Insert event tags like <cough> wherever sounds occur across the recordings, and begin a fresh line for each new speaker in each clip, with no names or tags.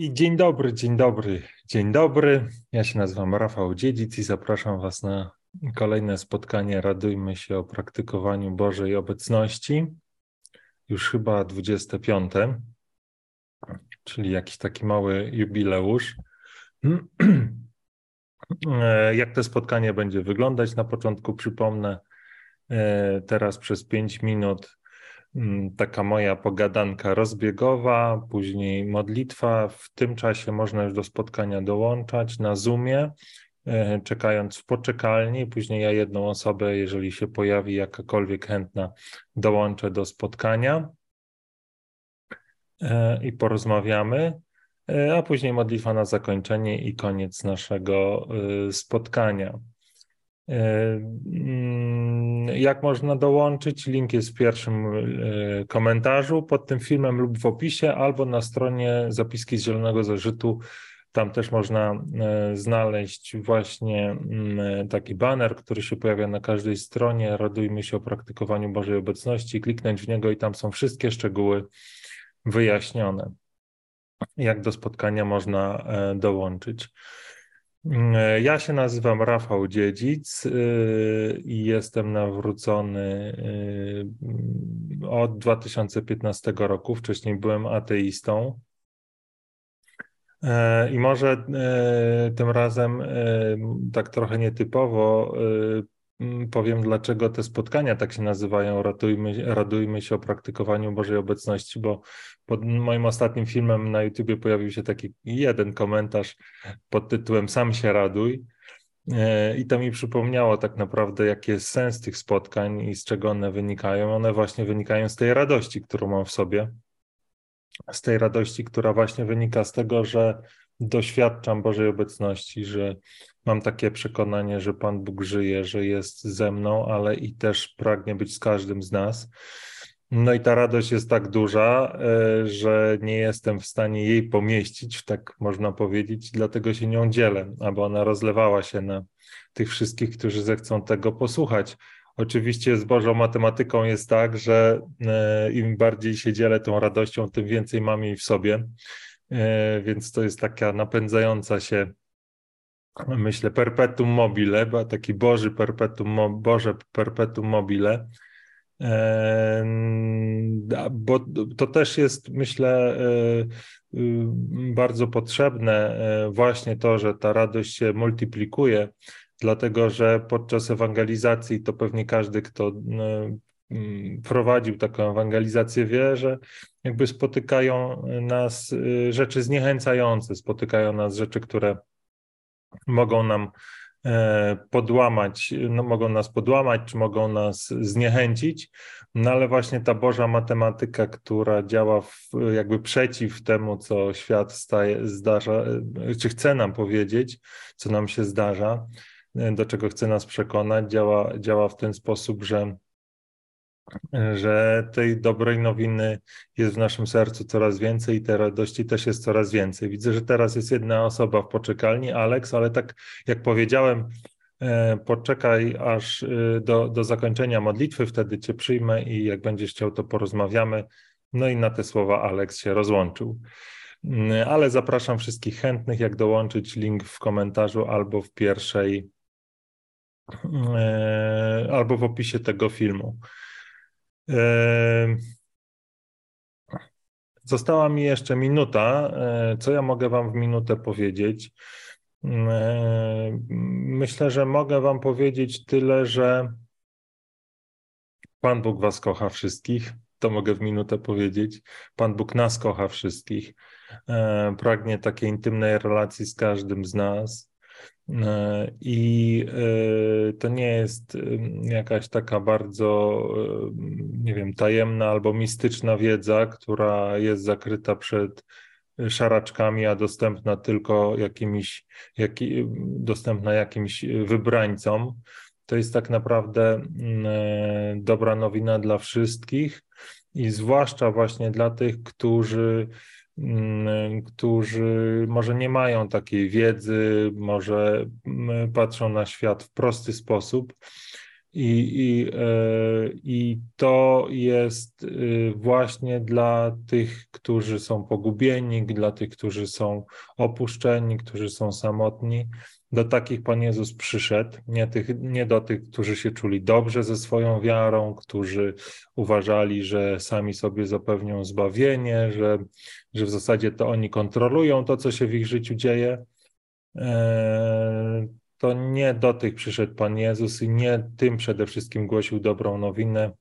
I dzień dobry, dzień dobry, dzień dobry. Ja się nazywam Rafał Dziedzic i zapraszam Was na kolejne spotkanie. Radujmy się o praktykowaniu Bożej obecności. Już chyba 25, czyli jakiś taki mały jubileusz. <clears throat> Jak to spotkanie będzie wyglądać? Na początku przypomnę, e, teraz przez 5 minut taka moja pogadanka rozbiegowa, później modlitwa. W tym czasie można już do spotkania dołączać na Zoomie, e, czekając w poczekalni. Później ja jedną osobę, jeżeli się pojawi jakakolwiek chętna, dołączę do spotkania e, i porozmawiamy. E, a później modlitwa na zakończenie i koniec naszego spotkania. Mm, jak można dołączyć? Link jest w pierwszym e, komentarzu pod tym filmem lub w opisie, albo na stronie zapiski z Zielonego Zeszytu. Tam też można e, znaleźć właśnie mm, taki banner, który się pojawia na każdej stronie. Radujmy się o praktykowaniu Bożej Obecności, kliknąć w niego i tam są wszystkie szczegóły wyjaśnione. Jak do spotkania można e, dołączyć. Mm, ja się nazywam Rafał Dziedzic y, i jestem nawrócony y, od 2015 roku. Wcześniej byłem ateistą. E, I może e, tym razem e, tak trochę nietypowo powiem, dlaczego te spotkania tak się nazywają. Ratujmy, radujmy się o praktykowaniu Bożej obecności, bo pod moim ostatnim filmem na YouTubie pojawił się taki jeden komentarz pod tytułem Sam się raduj. E, I to mi przypomniało tak naprawdę, jaki jest sens tych spotkań i z czego one wynikają. One właśnie wynikają z tej radości, którą mam w sobie. Z tej radości, która właśnie wynika z tego, że doświadczam Bożej obecności, że mam takie przekonanie, że Pan Bóg żyje, że jest ze mną, ale i też pragnie być z każdym z nas. No i ta radość jest tak duża, e, że nie jestem w stanie jej pomieścić, tak można powiedzieć, dlatego się nią dzielę, aby ona rozlewała się na tych wszystkich, którzy zechcą tego posłuchać. Oczywiście z Bożą matematyką jest tak, że e, im bardziej się dzielę tą radością, tym więcej mam jej w sobie. E, więc to jest taka napędzająca się, myślę, perpetuum mobile, taki Boży perpetuum, Boże perpetuum mobile, e, bo to też jest, myślę, e, bardzo potrzebne właśnie to, że ta radość się multiplikuje, dlatego że podczas ewangelizacji to pewnie każdy, kto prowadził taką ewangelizację, wie, że jakby spotykają nas y, rzeczy zniechęcające, spotykają nas rzeczy, które mogą nam e, podłamać, no mogą nas podłamać, czy mogą nas zniechęcić, no ale właśnie ta Boża matematyka, która działa w, jakby przeciw temu, co świat staje, zdarza, czy chce nam powiedzieć, co nam się zdarza, do czego chce nas przekonać, działa, działa w ten sposób, że że tej dobrej nowiny jest w naszym sercu coraz więcej i tej radości też jest coraz więcej. Widzę, że teraz jest jedna osoba w poczekalni, Alex, ale tak jak powiedziałem, e, poczekaj aż e, do, do zakończenia modlitwy, wtedy Cię przyjmę i jak będziesz chciał, to porozmawiamy. No i na te słowa Alex się rozłączył. Mm, ale zapraszam wszystkich chętnych, jak dołączyć link w komentarzu albo w pierwszej, e, albo w opisie tego filmu. Została mi jeszcze minuta. E, co ja mogę Wam w minutę powiedzieć? Myślę, że mogę Wam powiedzieć tyle, że Pan Bóg Was kocha wszystkich. To mogę w minutę powiedzieć. Pan Bóg nas kocha wszystkich. E, pragnie takiej intymnej relacji z każdym z nas. E, I e, to nie jest jakaś taka bardzo, nie wiem, tajemna albo mistyczna wiedza, która jest zakryta przed szaraczkami, a dostępna tylko jakimiś, jak, dostępna jakimś wybrańcom. To jest tak naprawdę dobra nowina dla wszystkich i zwłaszcza właśnie dla tych, którzy którzy może nie mają takiej wiedzy, może mm, patrzą na świat w prosty sposób. I, i, e, I to jest y, właśnie dla tych, którzy są pogubieni, dla tych, którzy są opuszczeni, którzy są samotni. Do takich Pan Jezus przyszedł, nie, tych, nie do tych, którzy się czuli dobrze ze swoją wiarą, którzy uważali, że sami sobie zapewnią zbawienie, że, że w zasadzie to oni kontrolują to, co się w ich życiu dzieje. E, to nie do tych przyszedł Pan Jezus i nie tym przede wszystkim głosił dobrą nowinę,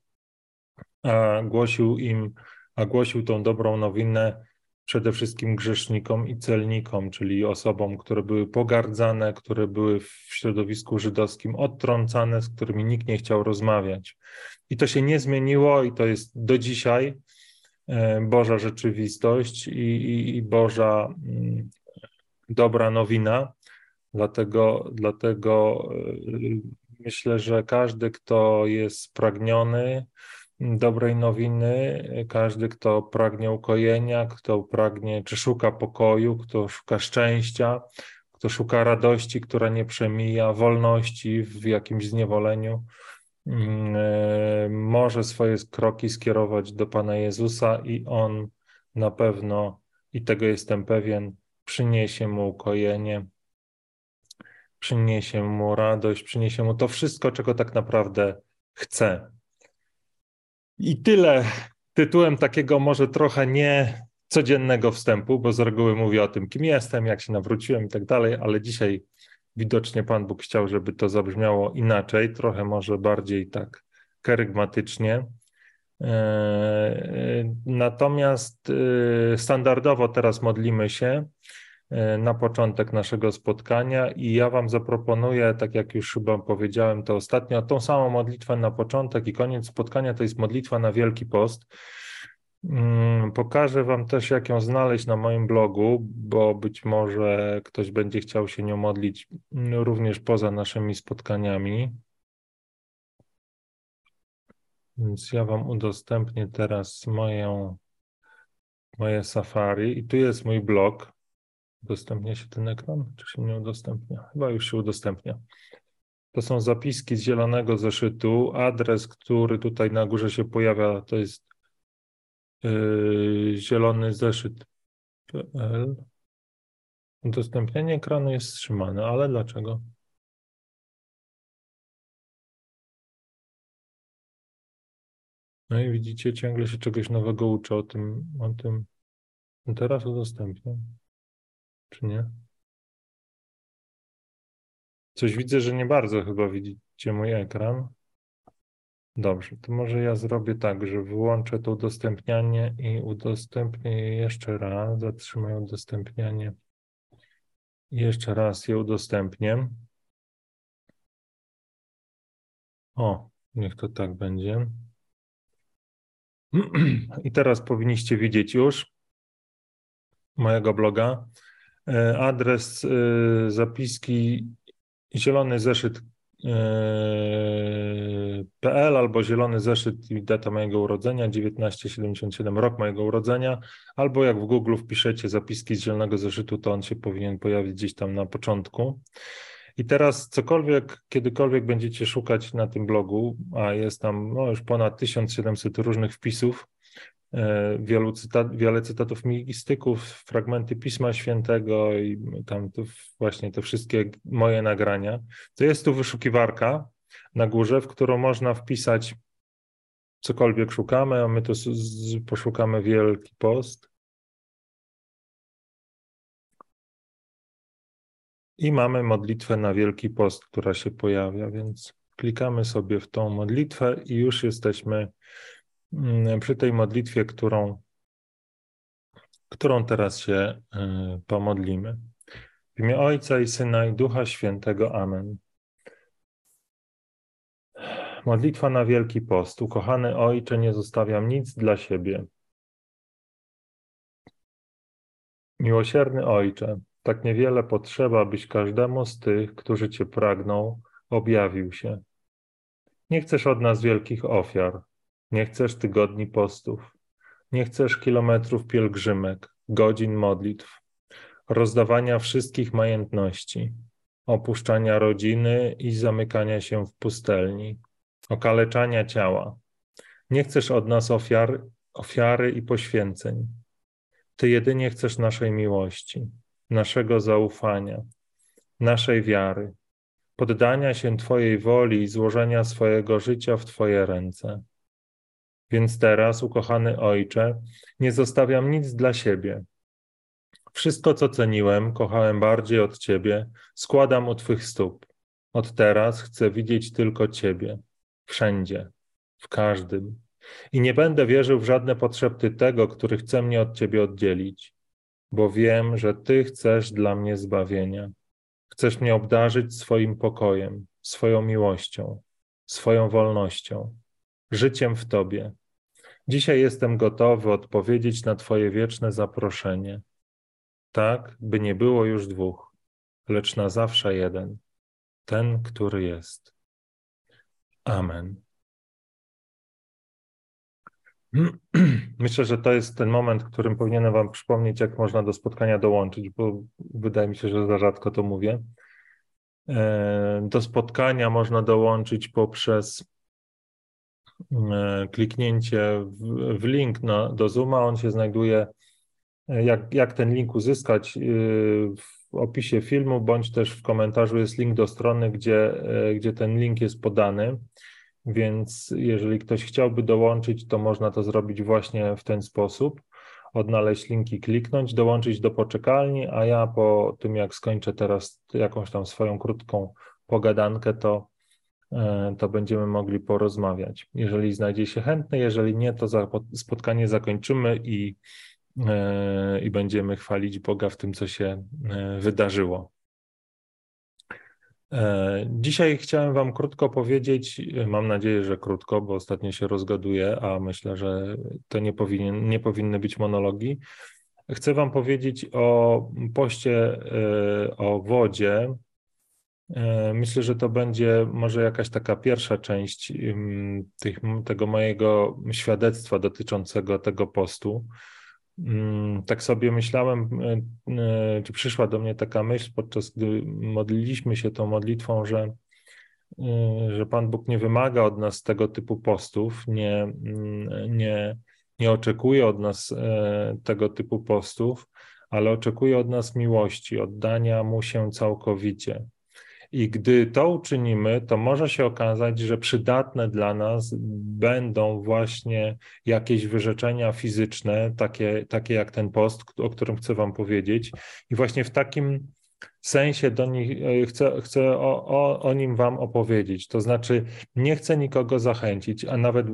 a głosił im, a głosił tą dobrą nowinę przede wszystkim grzesznikom i celnikom, czyli osobom, które były pogardzane, które były w środowisku żydowskim odtrącane, z którymi nikt nie chciał rozmawiać. I to się nie zmieniło i to jest do dzisiaj e, Boża rzeczywistość i, i, i Boża mm, dobra nowina. Dlatego, dlatego y, myślę, że każdy, kto jest spragniony dobrej nowiny, każdy, kto pragnie ukojenia, kto pragnie, czy szuka pokoju, kto szuka szczęścia, kto szuka radości, która nie przemija, wolności w jakimś zniewoleniu, mm, y, może swoje kroki skierować do Pana Jezusa i On na pewno, i tego jestem pewien, przyniesie mu ukojenie przyniesie mu radość, przyniesie mu to wszystko, czego tak naprawdę chce. I tyle tytułem takiego może trochę nie codziennego wstępu, bo z reguły mówię o tym, kim jestem, jak się nawróciłem i tak dalej, ale dzisiaj widocznie Pan Bóg chciał, żeby to zabrzmiało inaczej, trochę może bardziej tak kerygmatycznie. E, natomiast e, standardowo teraz modlimy się E, na początek naszego spotkania i ja Wam zaproponuję, tak jak już chyba powiedziałem to ostatnio, tą samą modlitwę na początek i koniec spotkania to jest modlitwa na Wielki Post. Mm, pokażę Wam też, jak ją znaleźć na moim blogu, bo być może ktoś będzie chciał się nią modlić mm, również poza naszymi spotkaniami. Więc ja Wam udostępnię teraz moją, moje Safari i tu jest mój blog. Udostępnia się ten ekran, czy się nie udostępnia? Chyba już się udostępnia. To są zapiski z zielonego zeszytu. Adres, który tutaj na górze się pojawia, to jest yy, zielony zeszyt.pl. Udostępnienie ekranu jest wstrzymane, ale dlaczego? No i widzicie, ciągle się czegoś nowego uczę o tym. O tym. Teraz udostępniam czy nie? Coś widzę, że nie bardzo chyba widzicie mój ekran. Dobrze, to może ja zrobię tak, że wyłączę to udostępnianie i udostępnię je jeszcze raz. Zatrzymaj udostępnianie. I jeszcze raz je udostępnię. O, niech to tak będzie. <clears throat> I teraz powinniście widzieć już mojego bloga. E, adres e, zapiski zielony zeszyt e, PL albo zielony zeszyt i data mojego urodzenia 1977 rok mojego urodzenia albo jak w Google wpiszecie zapiski z zielonego zeszytu to on się powinien pojawić gdzieś tam na początku. I teraz cokolwiek, kiedykolwiek będziecie szukać na tym blogu, a jest tam no, już ponad 1700 różnych wpisów, wielu cytat, wiele cytatów mistyków, fragmenty Pisma Świętego i tam to właśnie te wszystkie moje nagrania. To jest tu wyszukiwarka na górze, w którą można wpisać cokolwiek szukamy, a my tu poszukamy Wielki Post. I mamy modlitwę na Wielki Post, która się pojawia, więc klikamy sobie w tą modlitwę i już jesteśmy przy tej modlitwie, którą, którą teraz się y, pomodlimy. W imię Ojca i Syna i Ducha Świętego. Amen. Modlitwa na Wielki Post. Ukochany Ojcze, nie zostawiam nic dla siebie. Miłosierny Ojcze, tak niewiele potrzeba, byś każdemu z tych, którzy Cię pragną, objawił się. Nie chcesz od nas wielkich ofiar, nie chcesz tygodni postów, nie chcesz kilometrów pielgrzymek, godzin modlitw, rozdawania wszystkich majątności, opuszczania rodziny i zamykania się w pustelni. okaleczania ciała. Nie chcesz od nas ofiar, ofiary i poświęceń. Ty jedynie chcesz naszej miłości, naszego zaufania, naszej wiary, poddania się Twojej woli i złożenia swojego życia w Twoje ręce. Więc teraz, ukochany Ojcze, nie zostawiam nic dla siebie. Wszystko, co ceniłem, kochałem bardziej od Ciebie, składam u Twych stóp. Od teraz chcę widzieć tylko Ciebie, wszędzie, w każdym. I nie będę wierzył w żadne potrzeby tego, który chce mnie od Ciebie oddzielić, bo wiem, że Ty chcesz dla mnie zbawienia. Chcesz mnie obdarzyć swoim pokojem, swoją miłością, swoją wolnością, życiem w Tobie. Dzisiaj jestem gotowy odpowiedzieć na Twoje wieczne zaproszenie. Tak, by nie było już dwóch, lecz na zawsze jeden, ten, który jest. Amen. <clears throat> Myślę, że to jest ten moment, którym powinienem Wam przypomnieć, jak można do spotkania dołączyć, bo wydaje mi się, że za rzadko to mówię. E, do spotkania można dołączyć poprzez kliknięcie w, link na, do Zooma. On się znajduje, e, jak, jak ten link uzyskać w opisie filmu, bądź też w komentarzu jest link do strony, gdzie, gdzie ten link jest podany. Więc jeżeli ktoś chciałby dołączyć, to można to zrobić właśnie w ten sposób. Odnaleźć linki, kliknąć, dołączyć do poczekalni, a ja po tym, jak skończę teraz jakąś tam swoją krótką pogadankę, to, e, to będziemy mogli porozmawiać. Jeżeli znajdzie się chętny, jeżeli nie, to spotkanie zakończymy i, e, i będziemy chwalić Boga w tym, co się e, wydarzyło. E, dzisiaj chciałem Wam krótko powiedzieć, mam nadzieję, że krótko, bo ostatnio się rozgaduję, a myślę, że to nie, powinien, nie powinny być monologi. Chcę Wam powiedzieć o poście e, o wodzie. E, myślę, że to będzie może jakaś taka pierwsza część tych, tego mojego świadectwa dotyczącego tego postu. Mm, tak sobie myślałem, e, e, czy przyszła do mnie taka myśl, podczas gdy modliliśmy się tą modlitwą, że, że Pan Bóg nie wymaga od nas tego typu postów, nie, mm, nie, nie oczekuje od nas tego typu postów, ale oczekuje od nas miłości, oddania Mu się całkowicie. I gdy to uczynimy, to może się okazać, że przydatne dla nas będą właśnie jakieś wyrzeczenia fizyczne, takie, takie jak ten post, o którym chcę Wam powiedzieć. I właśnie w takim sensie do nich e, chcę, chcę o, o, o nim Wam opowiedzieć. To znaczy, nie chcę nikogo zachęcić, a nawet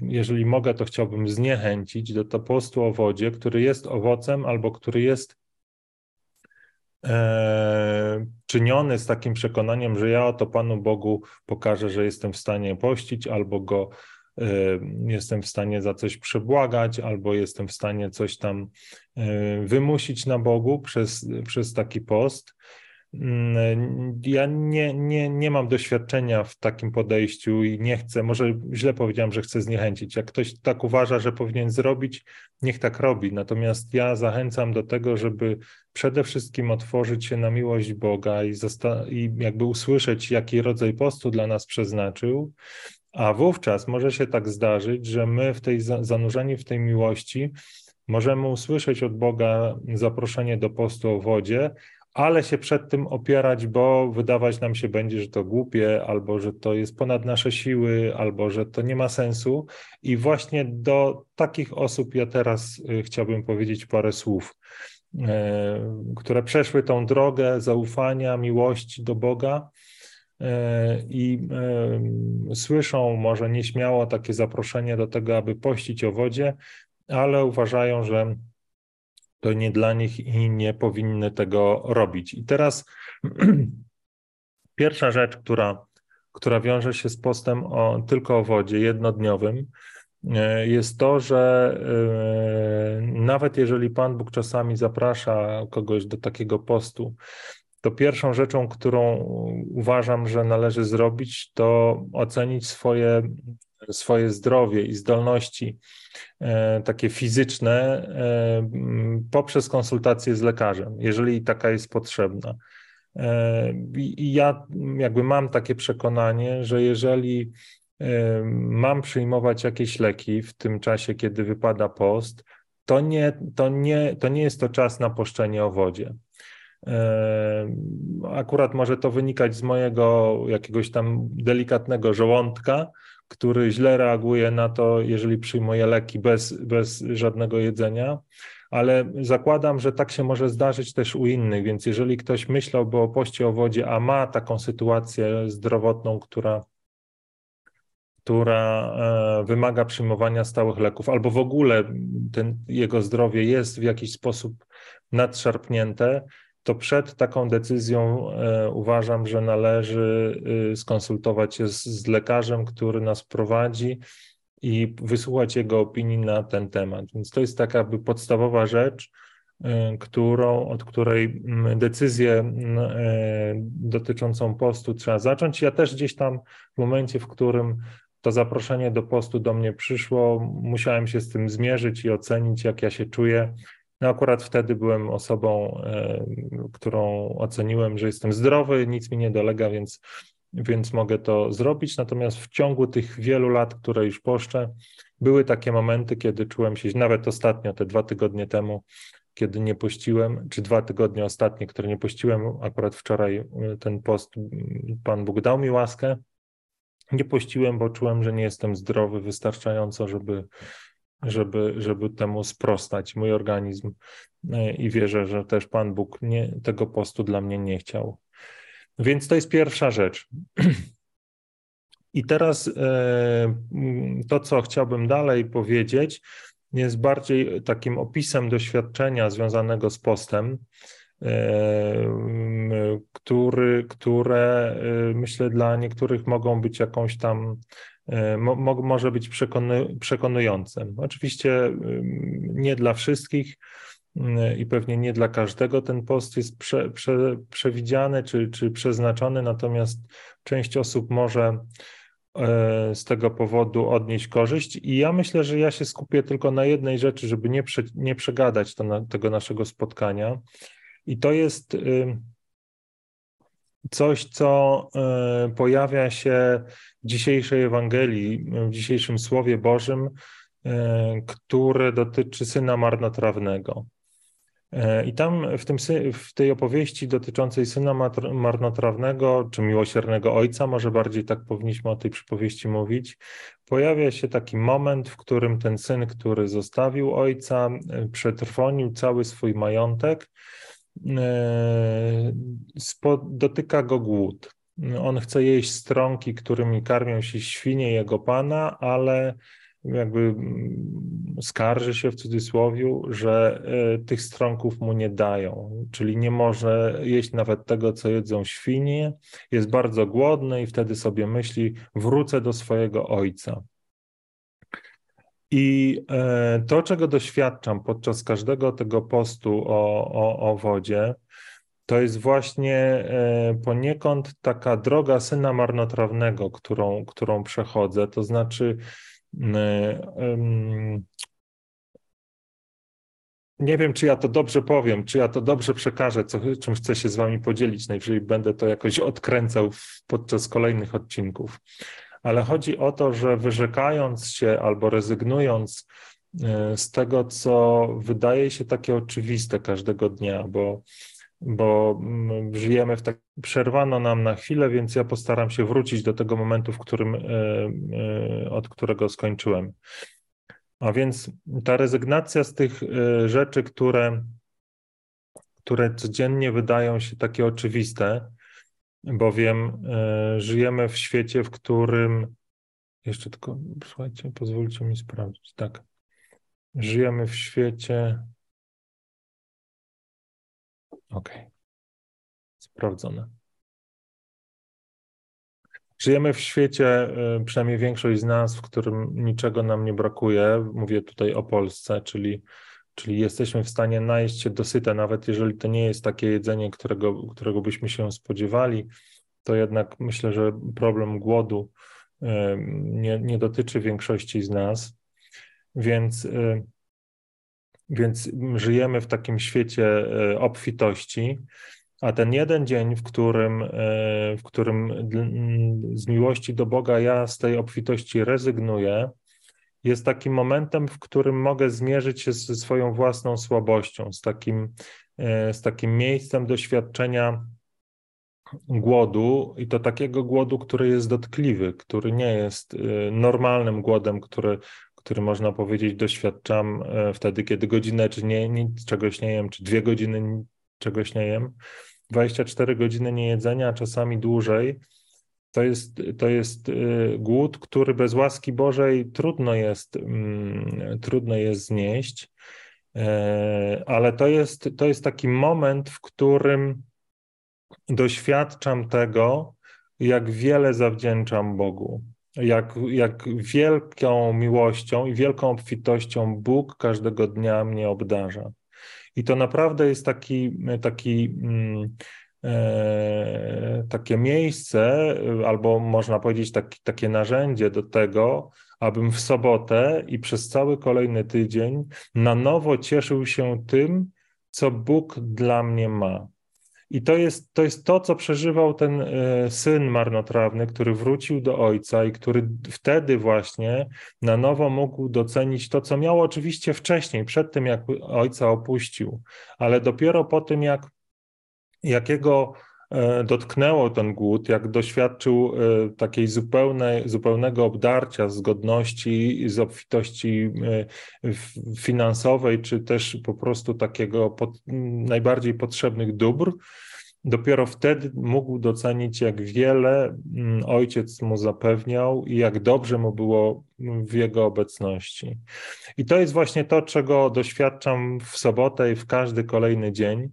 jeżeli mogę, to chciałbym zniechęcić do to postu o wodzie, który jest owocem albo który jest e, czyniony z takim przekonaniem, że ja to Panu Bogu pokażę, że jestem w stanie pościć, albo go e, jestem w stanie za coś przebłagać, albo jestem w stanie coś tam e, wymusić na Bogu przez, przez taki post. Mm, ja nie, nie, nie mam doświadczenia w takim podejściu i nie chcę, może źle powiedziałem, że chcę zniechęcić. Jak ktoś tak uważa, że powinien zrobić, niech tak robi. Natomiast ja zachęcam do tego, żeby przede wszystkim otworzyć się na miłość Boga i, i jakby usłyszeć, jaki rodzaj postu dla nas przeznaczył. A wówczas może się tak zdarzyć, że my w tej zanurzeni w tej miłości możemy usłyszeć od Boga zaproszenie do postu o wodzie, ale się przed tym opierać, bo wydawać nam się będzie, że to głupie, albo że to jest ponad nasze siły, albo że to nie ma sensu. I właśnie do takich osób ja teraz y, chciałbym powiedzieć parę słów, e, które przeszły tą drogę zaufania, miłości do Boga e, i słyszą może nieśmiało takie zaproszenie do tego, aby pościć o wodzie, ale uważają, że to nie dla nich i nie powinny tego robić. I teraz <clears throat> pierwsza rzecz, która, która wiąże się z postem o, tylko o wodzie jednodniowym, e, jest to, że e, nawet jeżeli Pan Bóg czasami zaprasza kogoś do takiego postu, to pierwszą rzeczą, którą uważam, że należy zrobić, to ocenić swoje swoje zdrowie i zdolności e, takie fizyczne e, poprzez konsultację z lekarzem, jeżeli taka jest potrzebna. E, I ja jakby mam takie przekonanie, że jeżeli mam przyjmować jakieś leki w tym czasie, kiedy wypada post, to nie, to nie, to nie jest to czas na poszczenie o wodzie. Akurat może to wynikać z mojego jakiegoś tam delikatnego żołądka, który źle reaguje na to, jeżeli przyjmuje leki bez, bez żadnego jedzenia, ale zakładam, że tak się może zdarzyć też u innych, więc jeżeli ktoś myślałby o poście o wodzie, a ma taką sytuację zdrowotną, która która e, wymaga przyjmowania stałych leków, albo w ogóle ten, jego zdrowie jest w jakiś sposób nadszarpnięte, to przed taką decyzją e, uważam, że należy y, skonsultować się z, lekarzem, który nas prowadzi i wysłuchać jego opinii na ten temat. Więc to jest taka by podstawowa rzecz, y, którą, od której decyzję dotyczącą postu trzeba zacząć. Ja też gdzieś tam w momencie, w którym to zaproszenie do postu do mnie przyszło, musiałem się z tym zmierzyć i ocenić, jak ja się czuję. No akurat wtedy byłem osobą, którą oceniłem, że jestem zdrowy, nic mi nie dolega, więc, więc mogę to zrobić. Natomiast w ciągu tych wielu lat, które już poszczę, były takie momenty, kiedy czułem się, nawet ostatnio, te dwa tygodnie temu, kiedy nie pościłem, czy dwa tygodnie ostatnie, które nie pościłem, akurat wczoraj ten post, Pan Bóg dał mi łaskę, nie pościłem, bo czułem, że nie jestem zdrowy wystarczająco, żeby, żeby, żeby temu sprostać. Mój organizm e, i wierzę, że też Pan Bóg nie, tego postu dla mnie nie chciał. Więc to jest pierwsza rzecz. <clears throat> I teraz e, to, co chciałbym dalej powiedzieć, jest bardziej takim opisem doświadczenia związanego z postem który, które myślę dla niektórych mogą być jakąś tam, mo, może być przekony, przekonujące. Oczywiście nie dla wszystkich y, i pewnie nie dla każdego ten post jest prze, prze, przewidziany czy, czy przeznaczony, natomiast część osób może z tego powodu odnieść korzyść. I ja myślę, że ja się skupię tylko na jednej rzeczy, żeby nie, prze, nie przegadać to, tego naszego spotkania. I to jest y, coś, co y, pojawia się w dzisiejszej Ewangelii, w dzisiejszym Słowie Bożym, y, które dotyczy syna marnotrawnego. I tam w, tym, w tej opowieści dotyczącej syna marnotrawnego, czy miłosiernego ojca, może bardziej tak powinniśmy o tej przypowieści mówić, pojawia się taki moment, w którym ten syn, który zostawił ojca, przetrwonił cały swój majątek E, dotyka go głód. On chce jeść strąki, którymi karmią się świnie jego pana, ale jakby mm, skarży się w cudzysłowie, że e, tych strąków mu nie dają, czyli nie może jeść nawet tego, co jedzą świnie, jest bardzo głodny i wtedy sobie myśli, wrócę do swojego ojca. I e, to, czego doświadczam podczas każdego tego postu o, o, o wodzie, to jest właśnie e, poniekąd taka droga syna marnotrawnego, którą, którą przechodzę. To znaczy, nie wiem, czy ja to dobrze powiem, czy ja to dobrze przekażę, co, czym chcę się z Wami podzielić. Najwyżej będę to jakoś odkręcał podczas kolejnych odcinków ale chodzi o to, że wyrzekając się albo rezygnując e, z tego, co wydaje się takie oczywiste każdego dnia, bo, bo mm, żyjemy w tak. Przerwano nam na chwilę, więc ja postaram się wrócić do tego momentu, w którym, e, e, od którego skończyłem. A więc ta rezygnacja z tych rzeczy, które, które codziennie wydają się takie oczywiste, bowiem e, żyjemy w świecie, w którym. Jeszcze tylko, słuchajcie, pozwólcie mi sprawdzić. Tak. Żyjemy w świecie. OK. Sprawdzone. Żyjemy w świecie, e, przynajmniej większość z nas, w którym niczego nam nie brakuje. Mówię tutaj o Polsce, czyli Czyli jesteśmy w stanie najeść się dosyte, nawet jeżeli to nie jest takie jedzenie, którego, którego byśmy się spodziewali, to jednak myślę, że problem głodu nie, nie dotyczy większości z nas. Więc, więc żyjemy w takim świecie e, obfitości, A ten jeden dzień, w którym, e, w którym z miłości do Boga ja z tej obfitości rezygnuję, jest takim momentem, w którym mogę zmierzyć się ze swoją własną słabością, z takim, e, z takim miejscem doświadczenia głodu i to takiego głodu, który jest dotkliwy, który nie jest e, normalnym głodem, który, który można powiedzieć doświadczam wtedy, kiedy godzinę czy nie, nic czegoś nie jem, czy dwie godziny czegoś nie jem, 24 godziny niejedzenia, czasami dłużej, to jest, to jest y, głód, który bez łaski Bożej trudno jest, mm, trudno jest znieść, e, ale to jest, to jest taki moment, w którym doświadczam tego, jak wiele zawdzięczam Bogu, jak, jak wielką miłością i wielką obfitością Bóg każdego dnia mnie obdarza. I to naprawdę jest taki, taki mm, takie miejsce, albo można powiedzieć taki, takie narzędzie do tego, abym w sobotę i przez cały kolejny tydzień na nowo cieszył się tym, co Bóg dla mnie ma. I to jest, to jest to, co przeżywał ten e, syn marnotrawny, który wrócił do ojca i który wtedy właśnie na nowo mógł docenić to, co miał oczywiście wcześniej, przed tym, jak ojca opuścił, ale dopiero po tym, jak, jakiego e, dotknęło ten głód, jak doświadczył e, takiej zupełnej, zupełnego obdarcia z godności, z obfitości finansowej, czy też po prostu takiego pod, najbardziej potrzebnych dóbr, Dopiero wtedy mógł docenić, jak wiele mm, ojciec mu zapewniał i jak dobrze mu było w jego obecności. I to jest właśnie to, czego doświadczam w sobotę i w każdy kolejny dzień e,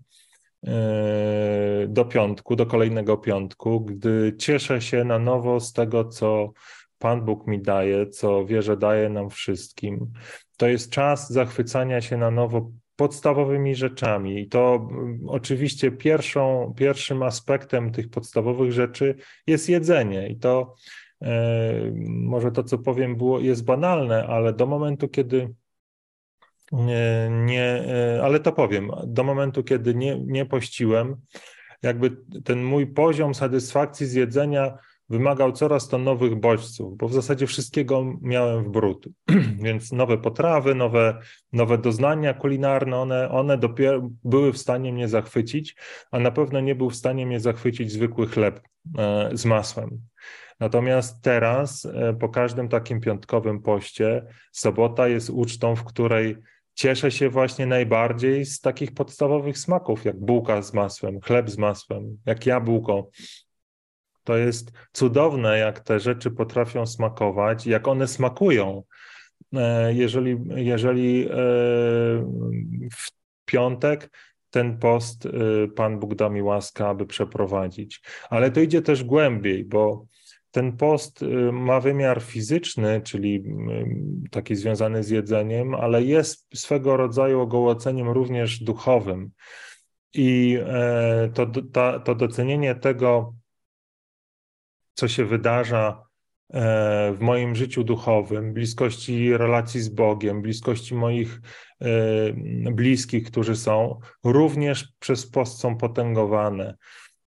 do piątku, do kolejnego piątku, gdy cieszę się na nowo z tego, co Pan Bóg mi daje, co wierzę daje nam wszystkim. To jest czas zachwycania się na nowo podstawowymi rzeczami. I to mm, oczywiście pierwszą, pierwszym aspektem tych podstawowych rzeczy jest jedzenie. I to e, może to, co powiem, było, jest banalne, ale do momentu, kiedy nie, e, ale to powiem, do momentu, kiedy nie, nie pościłem, jakby ten mój poziom satysfakcji z jedzenia wymagał coraz to nowych bodźców, bo w zasadzie wszystkiego miałem w brud. <clears throat> Więc nowe potrawy, nowe, nowe doznania kulinarne, one, one dopiero były w stanie mnie zachwycić, a na pewno nie był w stanie mnie zachwycić zwykły chleb e, z masłem. Natomiast teraz, e, po każdym takim piątkowym poście, sobota jest ucztą, w której cieszę się właśnie najbardziej z takich podstawowych smaków, jak bułka z masłem, chleb z masłem, jak jabłko, to jest cudowne, jak te rzeczy potrafią smakować, jak one smakują. E, jeżeli, jeżeli e, w piątek ten post e, Pan Bóg da mi łaskę, aby przeprowadzić. Ale to idzie też głębiej, bo ten post ma wymiar fizyczny, czyli taki związany z jedzeniem, ale jest swego rodzaju ogołoceniem również duchowym. I to, to, to docenienie tego, co się wydarza e, w moim życiu duchowym, bliskości relacji z Bogiem, bliskości moich e, bliskich, którzy są, również przez post są potęgowane.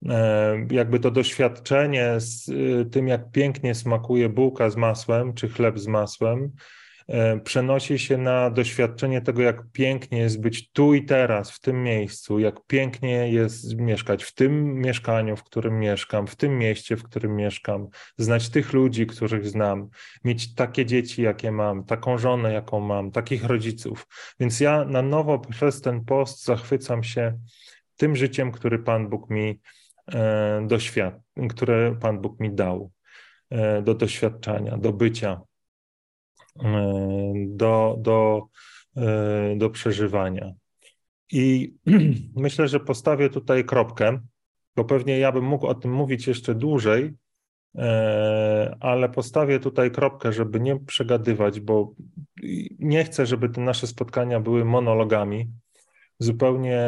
E, jakby to doświadczenie z tym, jak pięknie smakuje bułka z masłem czy chleb z masłem, E, przenosi się na doświadczenie tego, jak pięknie jest być tu i teraz, w tym miejscu, jak pięknie jest mieszkać w tym mieszkaniu, w którym mieszkam, w tym mieście, w którym mieszkam, znać tych ludzi, których znam, mieć takie dzieci, jakie mam, taką żonę, jaką mam, takich rodziców. Więc ja na nowo przez ten post zachwycam się tym życiem, który Pan Bóg mi e, doświad, które Pan Bóg mi dał e, do doświadczania, do bycia E, do, do, do przeżywania. I <clears throat> myślę, że postawię tutaj kropkę, bo pewnie ja bym mógł o tym mówić jeszcze dłużej, ale postawię tutaj kropkę, żeby nie przegadywać, bo nie chcę, żeby te nasze spotkania były monologami. Zupełnie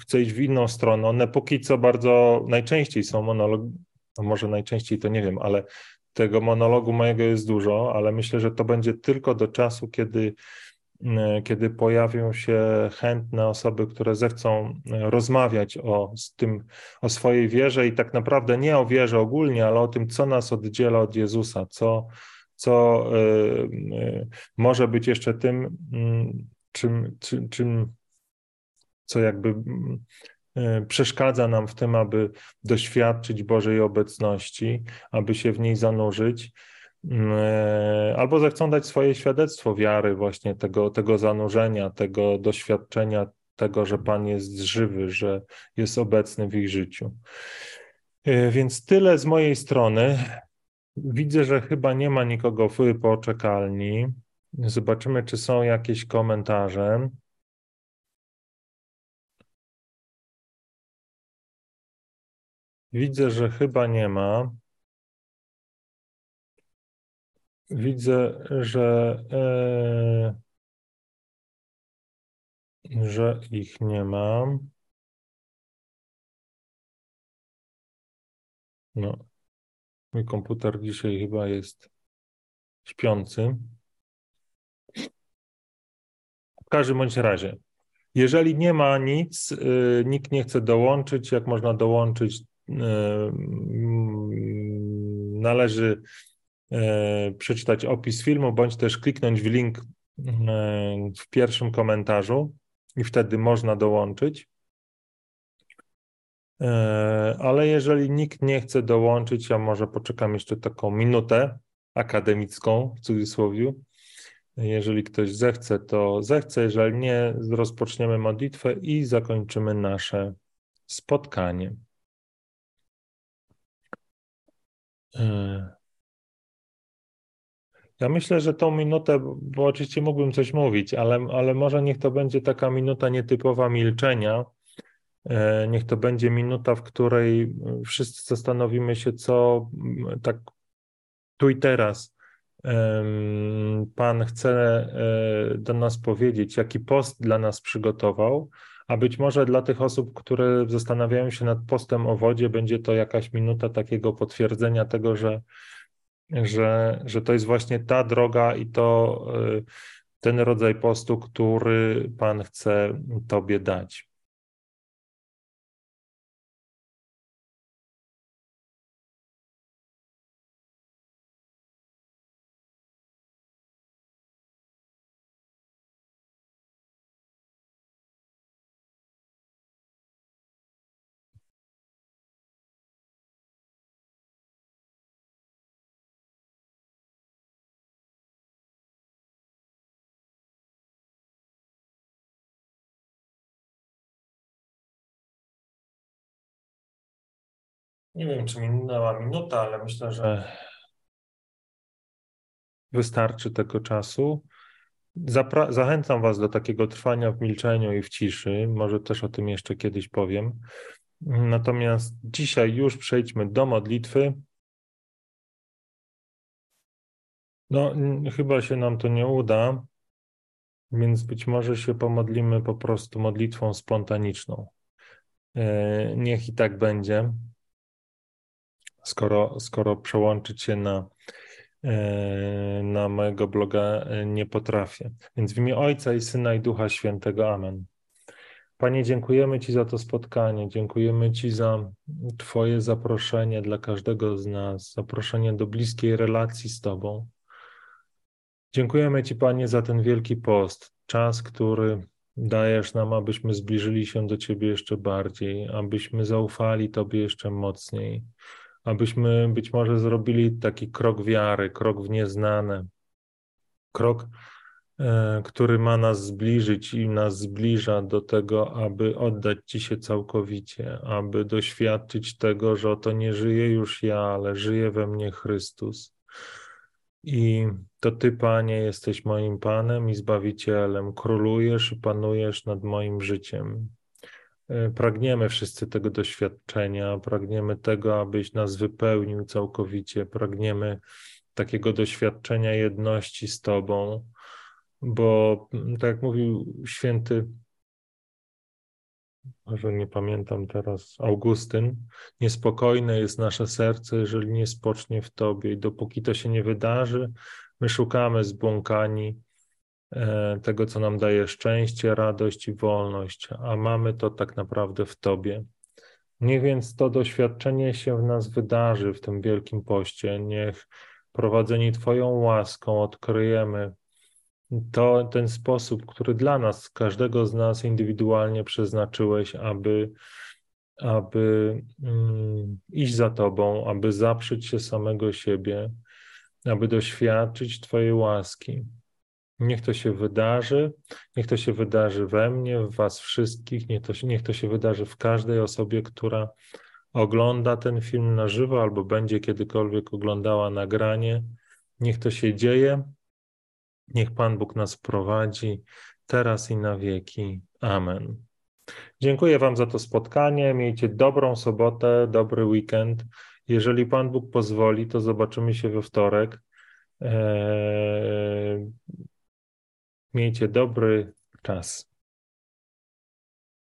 chcę iść w inną stronę. One póki co bardzo najczęściej są monologami, no może najczęściej to nie wiem, ale tego monologu mojego jest dużo, ale myślę, że to będzie tylko do czasu, kiedy kiedy pojawią się chętne osoby, które zechcą rozmawiać o, tym, o swojej wierze i tak naprawdę nie o wierze ogólnie, ale o tym, co nas oddziela od Jezusa, co, co może być jeszcze tym, mm, czym, czym, czym co jakby mm, e, przeszkadza nam w tym, aby doświadczyć Bożej obecności, aby się w niej zanurzyć, mm, e, albo zechcą dać swoje świadectwo wiary, właśnie tego, tego zanurzenia, tego doświadczenia, tego, że Pan jest żywy, że jest obecny w ich życiu. E, więc tyle z mojej strony. Widzę, że chyba nie ma nikogo w poczekalni. Zobaczymy, czy są jakieś komentarze. Widzę, że chyba nie ma. Widzę, że, e, że ich nie mam. No, mój komputer dzisiaj chyba jest śpiący. W każdym bądź razie, jeżeli nie ma nic, y, nikt nie chce dołączyć, jak można dołączyć, należy e, przeczytać opis filmu, bądź też kliknąć w link e, w pierwszym komentarzu i wtedy można dołączyć. E, ale jeżeli nikt nie chce dołączyć, ja może poczekam jeszcze taką minutę akademicką w cudzysłowie. Jeżeli ktoś zechce, to zechce, jeżeli nie, rozpoczniemy modlitwę i zakończymy nasze spotkanie. E, ja myślę, że tą minutę, bo oczywiście mógłbym coś mówić, ale, ale może niech to będzie taka minuta nietypowa milczenia. E, niech to będzie minuta, w której wszyscy zastanowimy się, co tak tu i teraz Pan chce e, do nas powiedzieć, jaki post dla nas przygotował, a być może dla tych osób, które zastanawiają się nad postem o wodzie, będzie to jakaś minuta takiego potwierdzenia tego, że, że, że to jest właśnie ta droga i to y, ten rodzaj postu, który Pan chce Tobie dać. Nie wiem, czy minęła minuta, ale myślę, że wystarczy tego czasu. Zapra zachęcam Was do takiego trwania w milczeniu i w ciszy. Może też o tym jeszcze kiedyś powiem. Natomiast dzisiaj już przejdźmy do modlitwy. No, chyba się nam to nie uda, więc być może się pomodlimy po prostu modlitwą spontaniczną. E, niech i tak będzie skoro, skoro przełączyć się na, e, na mojego bloga e, nie potrafię. Więc w imię Ojca i Syna i Ducha Świętego. Amen. Panie, dziękujemy Ci za to spotkanie, dziękujemy Ci za Twoje zaproszenie dla każdego z nas, zaproszenie do bliskiej relacji z Tobą. Dziękujemy Ci, Panie, za ten wielki post, czas, który dajesz nam, abyśmy zbliżyli się do Ciebie jeszcze bardziej, abyśmy zaufali Tobie jeszcze mocniej, abyśmy być może zrobili taki krok wiary, krok w nieznane, krok, e, który ma nas zbliżyć i nas zbliża do tego, aby oddać Ci się całkowicie, aby doświadczyć tego, że oto nie żyję już ja, ale żyje we mnie Chrystus. I to Ty, Panie, jesteś moim Panem i Zbawicielem, królujesz i panujesz nad moim życiem. E, pragniemy wszyscy tego doświadczenia, pragniemy tego, abyś nas wypełnił całkowicie, pragniemy takiego doświadczenia jedności z Tobą, bo mm, tak jak mówił święty, może nie pamiętam teraz, Augustyn, niespokojne jest nasze serce, jeżeli nie spocznie w Tobie i dopóki to się nie wydarzy, my szukamy zbłąkani tego, co nam daje szczęście, radość i wolność, a mamy to tak naprawdę w Tobie. Niech więc to doświadczenie się w nas wydarzy w tym wielkim poście. Niech prowadzeni Twoją łaską odkryjemy to ten sposób, który dla nas, każdego z nas indywidualnie przeznaczyłeś, aby, aby mm, iść za Tobą, aby zaprzeć się samego siebie, aby doświadczyć Twojej łaski. Niech to się wydarzy, niech to się wydarzy we mnie, w Was wszystkich, niech to, niech to się wydarzy w każdej osobie, która ogląda ten film na żywo albo będzie kiedykolwiek oglądała nagranie. Niech to się dzieje. Niech Pan Bóg nas prowadzi teraz i na wieki. Amen. Dziękuję Wam za to spotkanie. Miejcie dobrą sobotę, dobry weekend. Jeżeli Pan Bóg pozwoli, to zobaczymy się we wtorek. Eee, miejcie dobry czas.